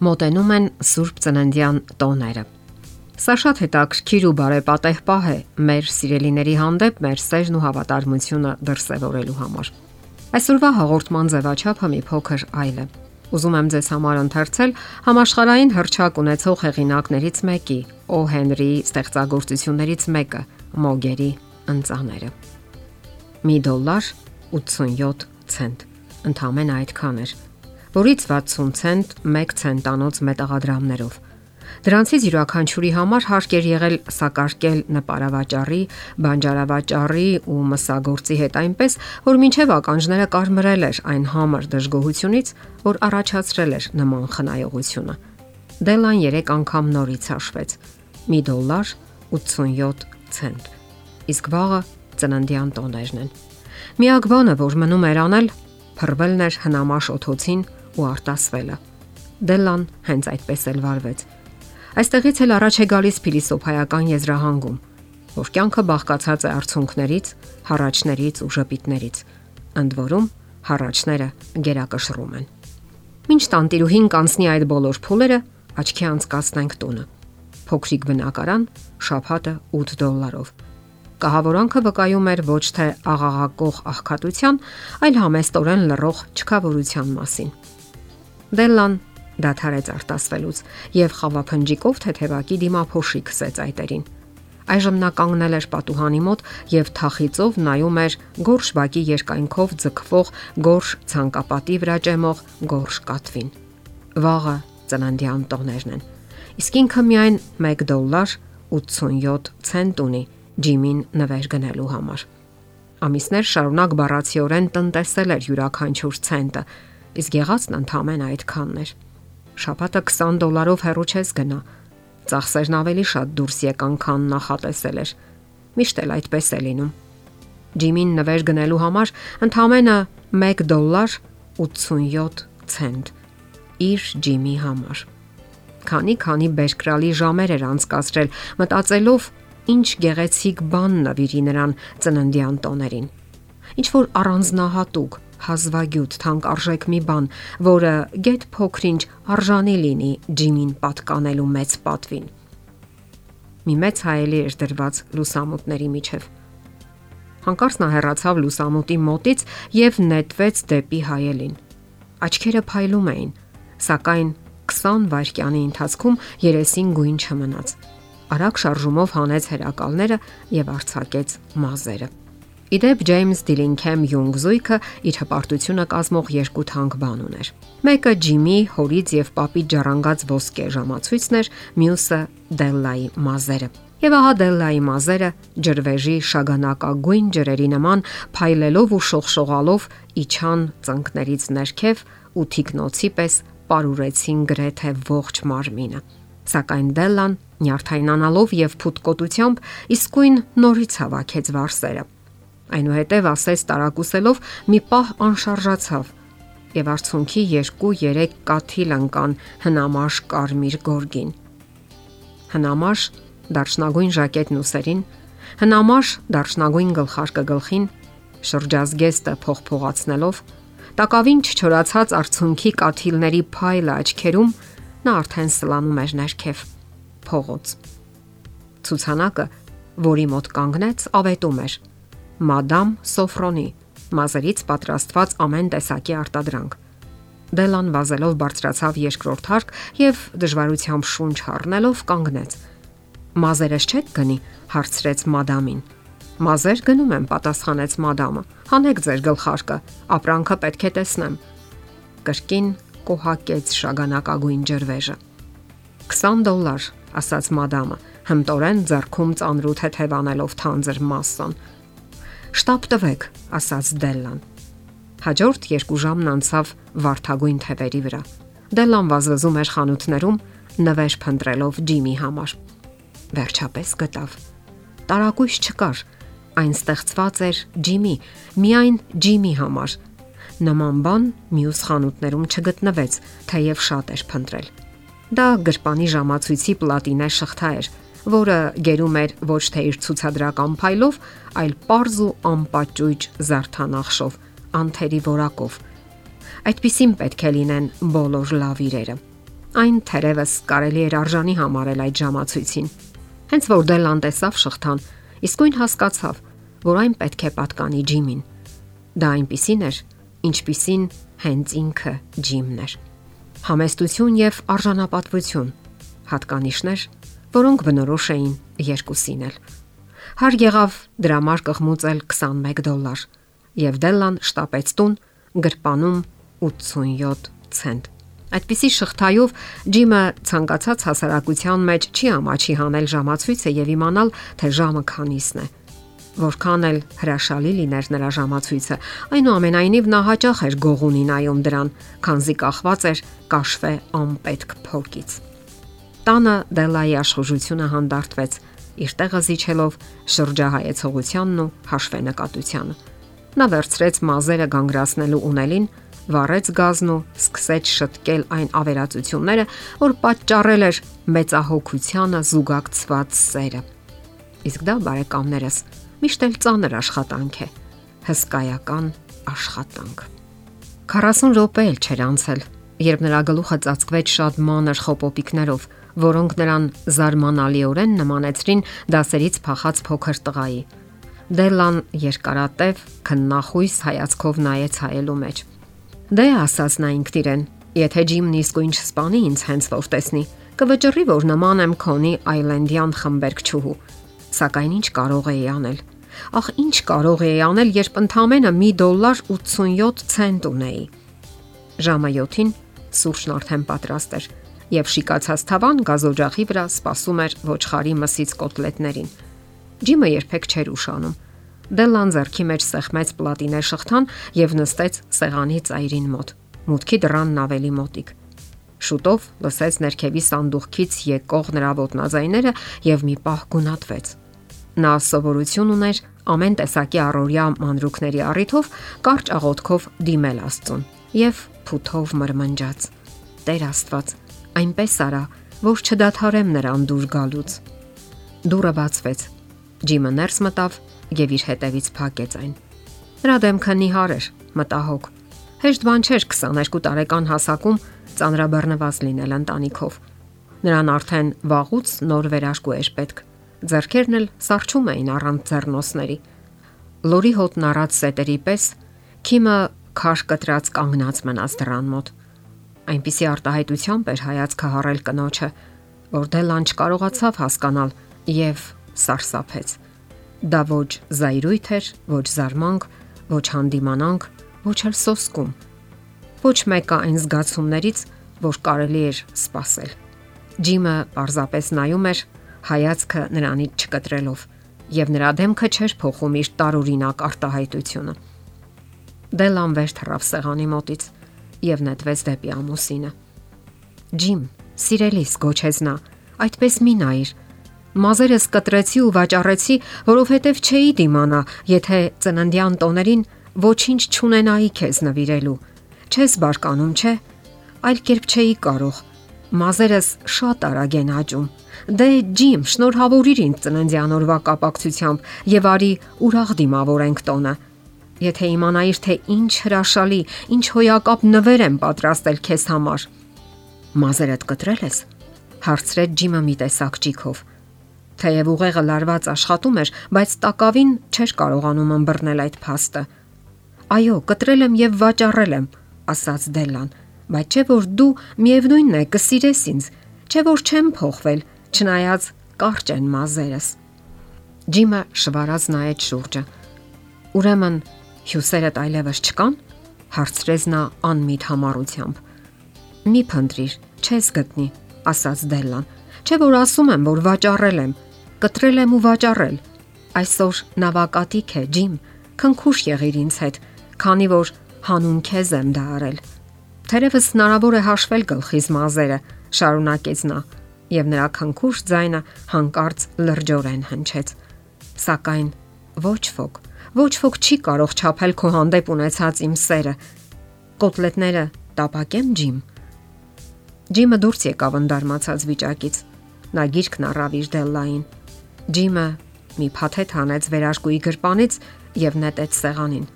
Մոտենում են Սուրբ Ծննդյան տոները։ Սա շատ հետաքրքիր ու բարեպատեհ պահ է մեր սիրելիների հանդեպ մեր սերն ու հավատարմությունը դրսևորելու համար։ Այսօրվա հաղորդման ձևաչափը մի փոքր այլ է։ Ուզում եմ ձեզ համար ընթերցել համաշխարհային հրճակ ունեցող հեղինակներից մեկի՝ Օ. Հենրիի ստեղծագործություններից մեկը՝ Մոգերի ընծաները։ Մի դոլար 87 ցենտ։ Ընդամենը այդքան էր որից 60 ցենտ 1 ցենտանոց մետաղադրամներով։ Դրանցից յուրաքանչյուրի համար հարկ էր եղել սակարկել նպարավաճառի, բանջարավաճառի ու մսագործի հետ այնպես, որ մինչև ականջները կարմրել էր այն համր դժգոհությունից, որ առաջացրել էր նման խնայողությունը։ Դելան 3 անգամ նորից հաշվեց՝ մի դոլար 87 ցենտ։ Իսկ վաղը ծննդյան տոներն են։ Միակ բանը, որ մնում էր անել, փռվելն էր հնամաշ օթոցին ու արտասվելը։ Դելան հենց այդպես էլ վարվեց։ Այստեղից էլ առաջ է գալիս փիլիսոփայական եզրահանգում, որ կյանքը բաղկացած է արցունքներից, հառաչներից ու ժպիտներից։ Ընդ որում, հառաչները գերակշռում են։ Մինչ տանտիրուհին կանցնի այդ բոլոր փուլերը, աչքի անցկացնենք տունը։ Փոքրիկ բնակարան, շափատը 8 դոլարով։ Կահավորանքը վկայում էր ոչ թե աղաղակող աղքատության, այլ համեստորեն լռող չքավորության մասին։ Դելլան դադարեց արտասվելուց եւ խավափնջիկով թեթևակի դիմափոշի քսեց այտերին։ Այժմ նա կանգնել էր պատուհանի մոտ եւ թախիծով նայում էր գորշ բակի երկայնքով ձգվող գորշ ցանկապատի վրա ջեմող գորշ կատվին։ Վաղը ծննդյան տոներն են։ Իսկ ինքը միայն 1 դոլար 87 ցենտ ունի Ջիմին նվեր գնելու համար։ Ամիսներ շարունակ բառացիորեն տնտեսել էր յուրաքանչյուր ցենտը իսկ եղածն ընդհանրեն այդքանն էր։ Շաբաթը 20 դոլարով հեռու չես գնա։ Ծախսերն ավելի շատ դուրս եկան, քան նախատեսել էր։ Միշտ էլ այդպես է լինում։ Ջիմին նվեր գնելու համար ընդամենը 1 դոլար 87 ցենտ իր Ջիմի համար։ Քանի-քանի բերկրալի ժամեր էր անցկացրել մտածելով ինչ գեղեցիկ բան նվիրի նրան ծննդյան տոներին։ Ինչ որ առանձնահատուկ հազվագյուտ թանկ արժեք մի բան, որը գետ փոքրինչ արժանի լինի Ջիմին պատկանելու մեծ պատվին։ Մի մեծ հայելի էր դրված լուսամուտների միջև։ Հանկարծ նա հեռացավ լուսամուտի մոտից եւ նետվեց դեպի հայելին։ Աչքերը փայլում էին, սակայն 20 վայրկյանի ընթացքում երեսին գույն չմնաց։ Արագ շարժումով հանեց հերակալները եւ արցակեց մազերը։ Իդեպ Ջեյմս Դիլինքեմ Յունգ զույգը իր հպարտությունը կազմող երկու թանկ բան ուներ։ Մեկը Ջիմի հորից եւ պապի ջառանգած ոսկե ժամացույցն էր, մյուսը Դելլայի մազերը։ Եվ ահա Դելլայի մազերը ջրվեժի շագանակագույն ջրերի նման փայլելով ու շողշողալով իջան ծնկներից ներքև ու թիկնոցի պես պարուրեցին գրեթե ողջ մարմինը։ Սակայն Դելլան նյարդայնանալով եւ փութկոտությամբ իսկույն նորից հավաքեց վարսերը Այնուհետև ասես տարակուսելով մի պահ անշարժացավ եւ արցունքի 2-3 կաթիլ անկան հնամաշ կարմիր գորգին։ Հնամաշ դարչնագույն ժակետն ուսերին, հնամաշ դարչնագույն գլխարկը գլխին, շրջազգեստը փողփողացնելով, տակավին չչորացած արցունքի կաթիլների փայլը աչքերում նա արդեն սլանում էր ներքև փողոց։ Ցուցանակը, որի մոտ կանգնեց, ավետում էր Մադամ Սոֆրոնի մազերից պատրաստված ամեն տեսակի արտադրանք։ Դելան վազելով բարձրացավ երկրորդ հարկ եւ դժվարությամբ շունչ առնելով կանգնեց։ Մազերս չեք գնի, հարցրեց մադամին։ Մազեր գնում եմ, պատասխանեց մադամը։ Հանեք ձեր գլխարկը, ապրանքը պետք է տեսնեմ։ Կրկին կոհակեց շագանակագույն ջրվեժը։ 20 դոլար, ասաց մադամը, հմտորեն ձեռքում ծանրութ թեթևանելով թանձր մասսան։ Շտապ տվեք, ասաց Դելլան։ Հաջորդ երկու ժամն անցավ վարթագույն թևերի վրա։ Դելլան վազվզում էր խանութներում, նվեր փնտրելով Ջիմի համար։ Վերջապես գտավ։ Տարակույս չկար, այն ստեղծված էր Ջիմի, միայն Ջիմի համար։ Նման բան մյուս խանութներում չգտնվեց, թեև շատ էր փնտրել։ Դա գրպանի ժամացույցի պլատինե շղթա էր, որը գերում էր ոչ թե իր ցուցադրական փայլով, այլ པարզ ու անպաճույճ զարթանախշով, անթերի որակով։ Այդպիսին պետք է լինեն բոլոր լավ իրերը։ Այն թերևս կարելի էր արժանի համարել այդ ժամացույցին։ Հենց որ Դելան տեսավ շղթան, իսկույն հասկացավ, որ այն պետք է պատկանի Ջիմին։ Դա այնպիսին էր, ինչպիսին հենց ինքը Ջիմն էր։ Համեստություն եւ արժանապատվություն հատկանիշներ, որոնք բնորոշ էին երկուսին էլ։ Հար եղավ դրամար կղմուծել 21 դոլար, եւ Դելլան շտապեց տուն գրպանում 87 ցենտ։ Այդպիսի շղթայով Ջիմը ցանկացած հասարակության մեջ չի ամաչի հանել ժամացույցը եւ իմանալ, թե ժամը քանիսն է որքան էլ հրաշալի լիներ նրա ժամացույցը, այնուամենայնիվ նա հաճախ էր գողունի նայում դրան, քանզի կախված էր կաշվե անպետք փորկից։ Տանը Դելայի աշխուժությունը հանդարտվեց, իր տեղը զիջելով շրջահայեցողությանն ու հաշվենկատությանը։ Նա վերցրեց մազերը գանգրասնելու ունելին, վառեց գազն ու սկսեց շտկել այն ավերածությունները, որ պատճառել էր մեծահոգությանը զուգակցված սերը։ Իսկ դա բարեկամներս միշտ էլ ծանր աշխատանք է, հսկայական աշխատանք։ 40 րոպե էլ չէր անցել, երբ նրա գլուխը ծածկվեց շատ մանր խոպոպիկներով, որոնք նրան զարմանալիորեն նմանեցրին դասերից փախած փոքր տղայի։ Դելան երկարատև քննախույս հայացքով նայեց հայելու մեջ։ Դե ասաց նա ինքն իրեն, եթե Ջիմն իսկույն չսպանի ինձ հենց որ տեսնի, կվճռի որ նման եմ քոնի այլենդյան խմբերգչուհու։ Սակայն ինչ կարող էի անել։ Ախ ինչ կարող էի անել, երբ ընդամենը 1 դոլար 87 ցենտ ունեի։ Ժամը 7-ին սուրճն արդեն պատրաստ էր, եւ շիկացած թավան գազօջախի վրա սպասում էր ոչխարի մսից կոտլետներին։ Ջիմը երբեք չէր ուշանում։ Դելան зерքի մեջ սեղմեց պլատինե շղթան եւ նստեց սեղանի ծայրին մոտ։ Մուտքի դրանն ավելի մոտիկ։ Շուտով լսեց ներքևի սանդուղքից եկող նրա ոտնաձայները եւ մի պահ գունատվեց։ Նա սովորություն ուներ ամեն տեսակի առօրյա մանրուքների առիթով կարճ աղոթքով դիմել Աստծուն եւ փութով մրմնջաց. Տեր Աստված, այնպես արա, որ չդադարեմ նրան դուր գալուց։ Դուրը բացվեց։ Ջիմը ներս մտավ եւ իր հետևից փակեց այն։ Նրա դեմքը նիհար էր, մտահոգ։ Հեշտ բան չէր 22 տարեկան հասակում ծանրաբեռնված լինել ընտանիքով։ Նրան արդեն վաղուց նոր վերաշկու էր պետք Ձերքերն էլ սարճում էին առանց ձեռնոսների։ Լորի հոտն առած սետերի պես Քիմը քաշ կտրած կանգնած մնաց դրան մոտ այնպիսի արտահայտությամբ էր հայացքը հառել կնոջը, որ Դելան չկարողացավ հասկանալ եւ սարսափեց։ Դա ոչ զայրույթ էր, ոչ զարմանք, ոչ հանդիմանանք, ոչ էլ սոսկում։ Ոչ մեկը այն զգացումներից, որ կարելի էր սпасել։ Ջիմը պարզապես նայում էր հայացքը նրանից չկտրելով եւ նրա դեմքը չէր փոխում իր տարօրինակ արտահայտությունը։ Դելան վեր թռավ սեղանի մոտից եւ նետվեց դեպի ամուսինը։ Ջիմ, սիրելիս գոչեց նա, այդպես մի նայր։ Մազերս կտրեցի ու վաճառեցի, որովհետև չէի դիմանա, եթե ծննդյան տոներին ոչինչ չունենայի քեզ նվիրելու։ Չես բարկանում, չէ։ Այլ կերպ չէի կարող Մազերս շատ արագ են աճում։ Դե Ջիմ, շնորհավորիր ինձ ծննդյան օրվա կապակցությամբ եւ արի ուրախ դիմավորենք տոնը։ Եթե իմանայիր թե ինչ հրաշալի, ինչ հոյակապ նվեր եմ պատրաստել քեզ համար։ Մազերդ կտրել ես։ Հարցրեց Ջիմը մի տեսակ ճիքով։ Թեև ուղեղը լարված աշխատում էր, բայց տակավին չէր կարողանում ըմբռնել այդ փաստը։ Այո, կտրել եմ եւ վաճառել եմ, ասաց Դելան բայց չէ որ դու միևնույնն է կսիրես ինձ, չէ որ չեմ փոխվել, չնայած կարճ են մազերս։ Ջիմը շվարած նայեց շուրջը։ Ուրեմն հյուսերդ այլևս չկան, հարցրեց նա անմիտ համառությամբ։ Մի փնտրիր, չես գտնի, ասաց Դելլան։ Չէ որ ասում եմ, որ վաճառել եմ, կտրել եմ ու վաճառել։ Այսօր նավակատիք է, Ջիմ, քնքուշ եղիր ինձ հետ, քանի որ հանուն քեզ եմ դա արել։ Թերևս հնարավոր է հաշվել գլխից մազերը, շարունակեց նա, եւ նրա քնքուշ ձայնը հանկարծ լրջորեն հնչեց։ Սակայն ոչ ոք, ոչ ոք չի կարող չափել քո հանդեպ ունեցած իմ սերը։ Կոտլետները տապակեմ ջիմ։ Ջիմը դուրս եկավ ընդարմացած վիճակից։ Նա գիրկն առավ իր դելլային։ Ջիմը մի փաթեթ հանեց վերարկուի գրպանից եւ նետեց սեղանին։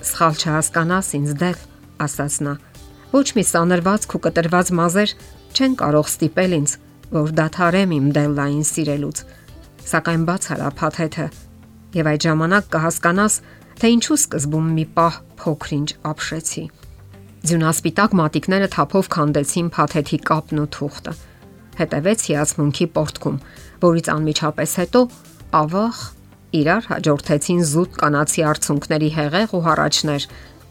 Սխալ չհասկանաս ինձ դել, ասաց նա Ոչ մի սանրվածք ու կտրված մազեր չեն կարող ստիպել ինձ, որ դադարեմ իմ Դելլային սիրելուց։ Սակայն բաց արա փաթեթը եւ այդ ժամանակ կհասկանաս, թե ինչու սկզբում մի պահ փոքրինչ ապշեցի։ Ձյունասպիտակ մատիկները թափով քանդեցին փաթեթի կապն ու թուղթը։ Հետևեց հիացմունքի պորտկում, որից անմիջապես հետո ավախ իրար հաջորդեցին զուտ կանացի արցունքների հեղեղ ու հառաչներ,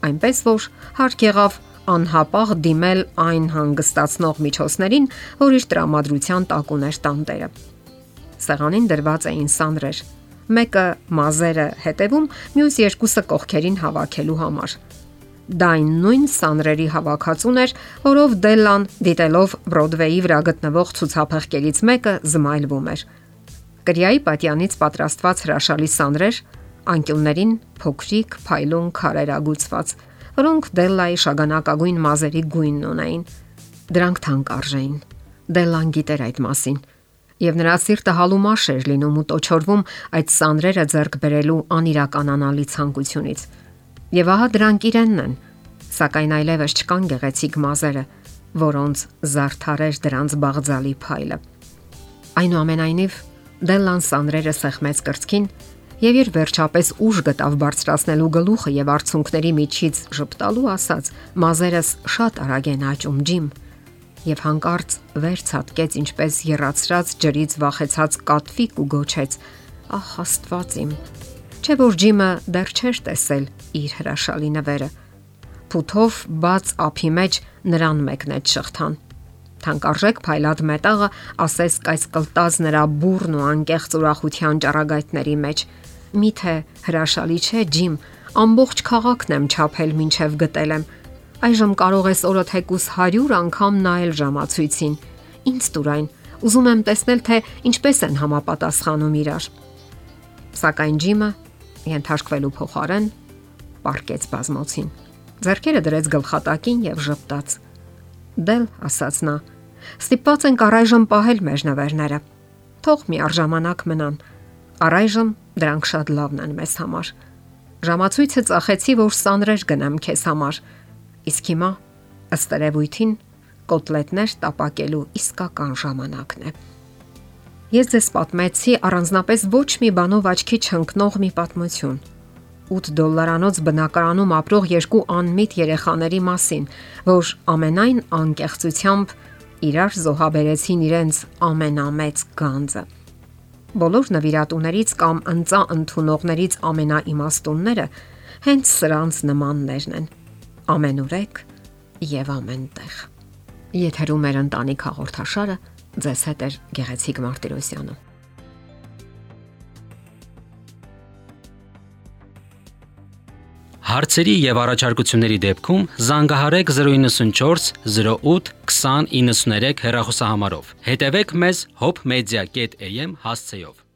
այնպես որ հարկ եղավ անհապաղ դիմել այն հանգստացնող միջոցներին, որ իր տրամադրության տակ ուներ տանտերը։ Սեղանին դրված էին սանրեր։ Մեկը մազերը հետևում, մյուս երկուսը կողքերին հավաքելու համար։ Դա այն նույն սանրերի հավաքածուն էր, որով Դելլան, դիտելով Բրոդվեի վրա գտնվող ցուցափեղկերից մեկը, զմայլվում էր։ Կրիայի պատյանից պատրաստված հրաշալի սանրեր, անկյուններին փոքրիկ փայլուն քարեր ագուցված, որոնք Դելլայի շագանակագույն մազերի գույնն ունեին։ Դրանք թանկ արժեին։ Դելլան գիտեր այդ մասին եւ նրա սիրտը հալումաշ էր լինում ու տոչորվում այդ սանրերը ձեռք բերելու անիրականանալի ցանկությունից։ Եվ ահա դրանք իրենն են, սակայն այլևս չկան գեղեցիկ մազերը, որոնց զարթարեր դրանց բաղձալի փայլը։ Այնուամենայնիվ Դելլան սանրերը սեղմեց կրծքին եւ իր վերջապես ուժ գտավ բարձրացնելու գլուխը եւ արցունքների միջից ճպտալու ասաց. «Մազերս շատ արագ են աճում, Ջիմ»։ Եվ հանկարծ վերցածկեց ինչպես երացրած ջրից վախեցած կատվիկ ու գոչեց. «Ահ, Աստված իմ»։ Չէ որ Ջիմը դեռ չէր տեսել իր հրաշալի նվերը։ Փութով բաց ափի մեջ նրան մեկնեց շղթան թանկարժեք փայլած մետաղը ասես կայսկլտած նրա բուրն ու անկեղծ ուրախության ճառագայթների մեջ Միթե հրաշալի չէ, Ջիմ, ամբողջ քաղաքն եմ ճապել ինչև գտել եմ։ Այժմ կարող ես օրը թեկուս 100 անգամ նայել ժամացույցին։ Ինչ տուրայն, ուզում եմ տեսնել, թե ինչպես են համապատասխանում իրար։ Սակայն Ջիմը ենթարկվելու փոխարեն պարկեց բազմոցին։ Ձերքերը դրեց գլխատակին եւ ժպտաց։ Դել, ասաց նա, ստիպված ենք առայժմ պահել մեր նվերները։ Թող մի արժամանակ մնան։ Առայժմ Դրանք շատ լավն են մեզ համար։ Ժամացույցը ծախեցի, որ սանրեր գնամ քեզ համար։ Իսկ հիմա ըստ երևույթին կոտլետներ տապակելու իսկական ժամանակն է։ Ես ձեզ պատմեցի առանձնապես ոչ մի բանով աչքի չընկնող մի պատմություն։ 8 դոլարանոց բնակարանում ապրող երկու անմիտ երեխաների մասին, որ ամենայն անկեղծությամբ իրար զոհաբերեցին իրենց ամենամեծ գանձը։ Բոլոր նվիրատուներից կամ ընծա ընդունողներից ամենաիմաստունները հենց սրանց նմաններն են։ Ամենուրեք եւ ամենտեղ։ Եթերում է ընտանիք հաղորդաշարը, ձեզ հետ է Գեղեցիկ Մարտիրոսյանը։ Հարցերի եւ առաջարկությունների դեպքում զանգահարեք 094 08 2093 հեռախոսահամարով։ Հետևեք մեզ hopmedia.am հասցեով։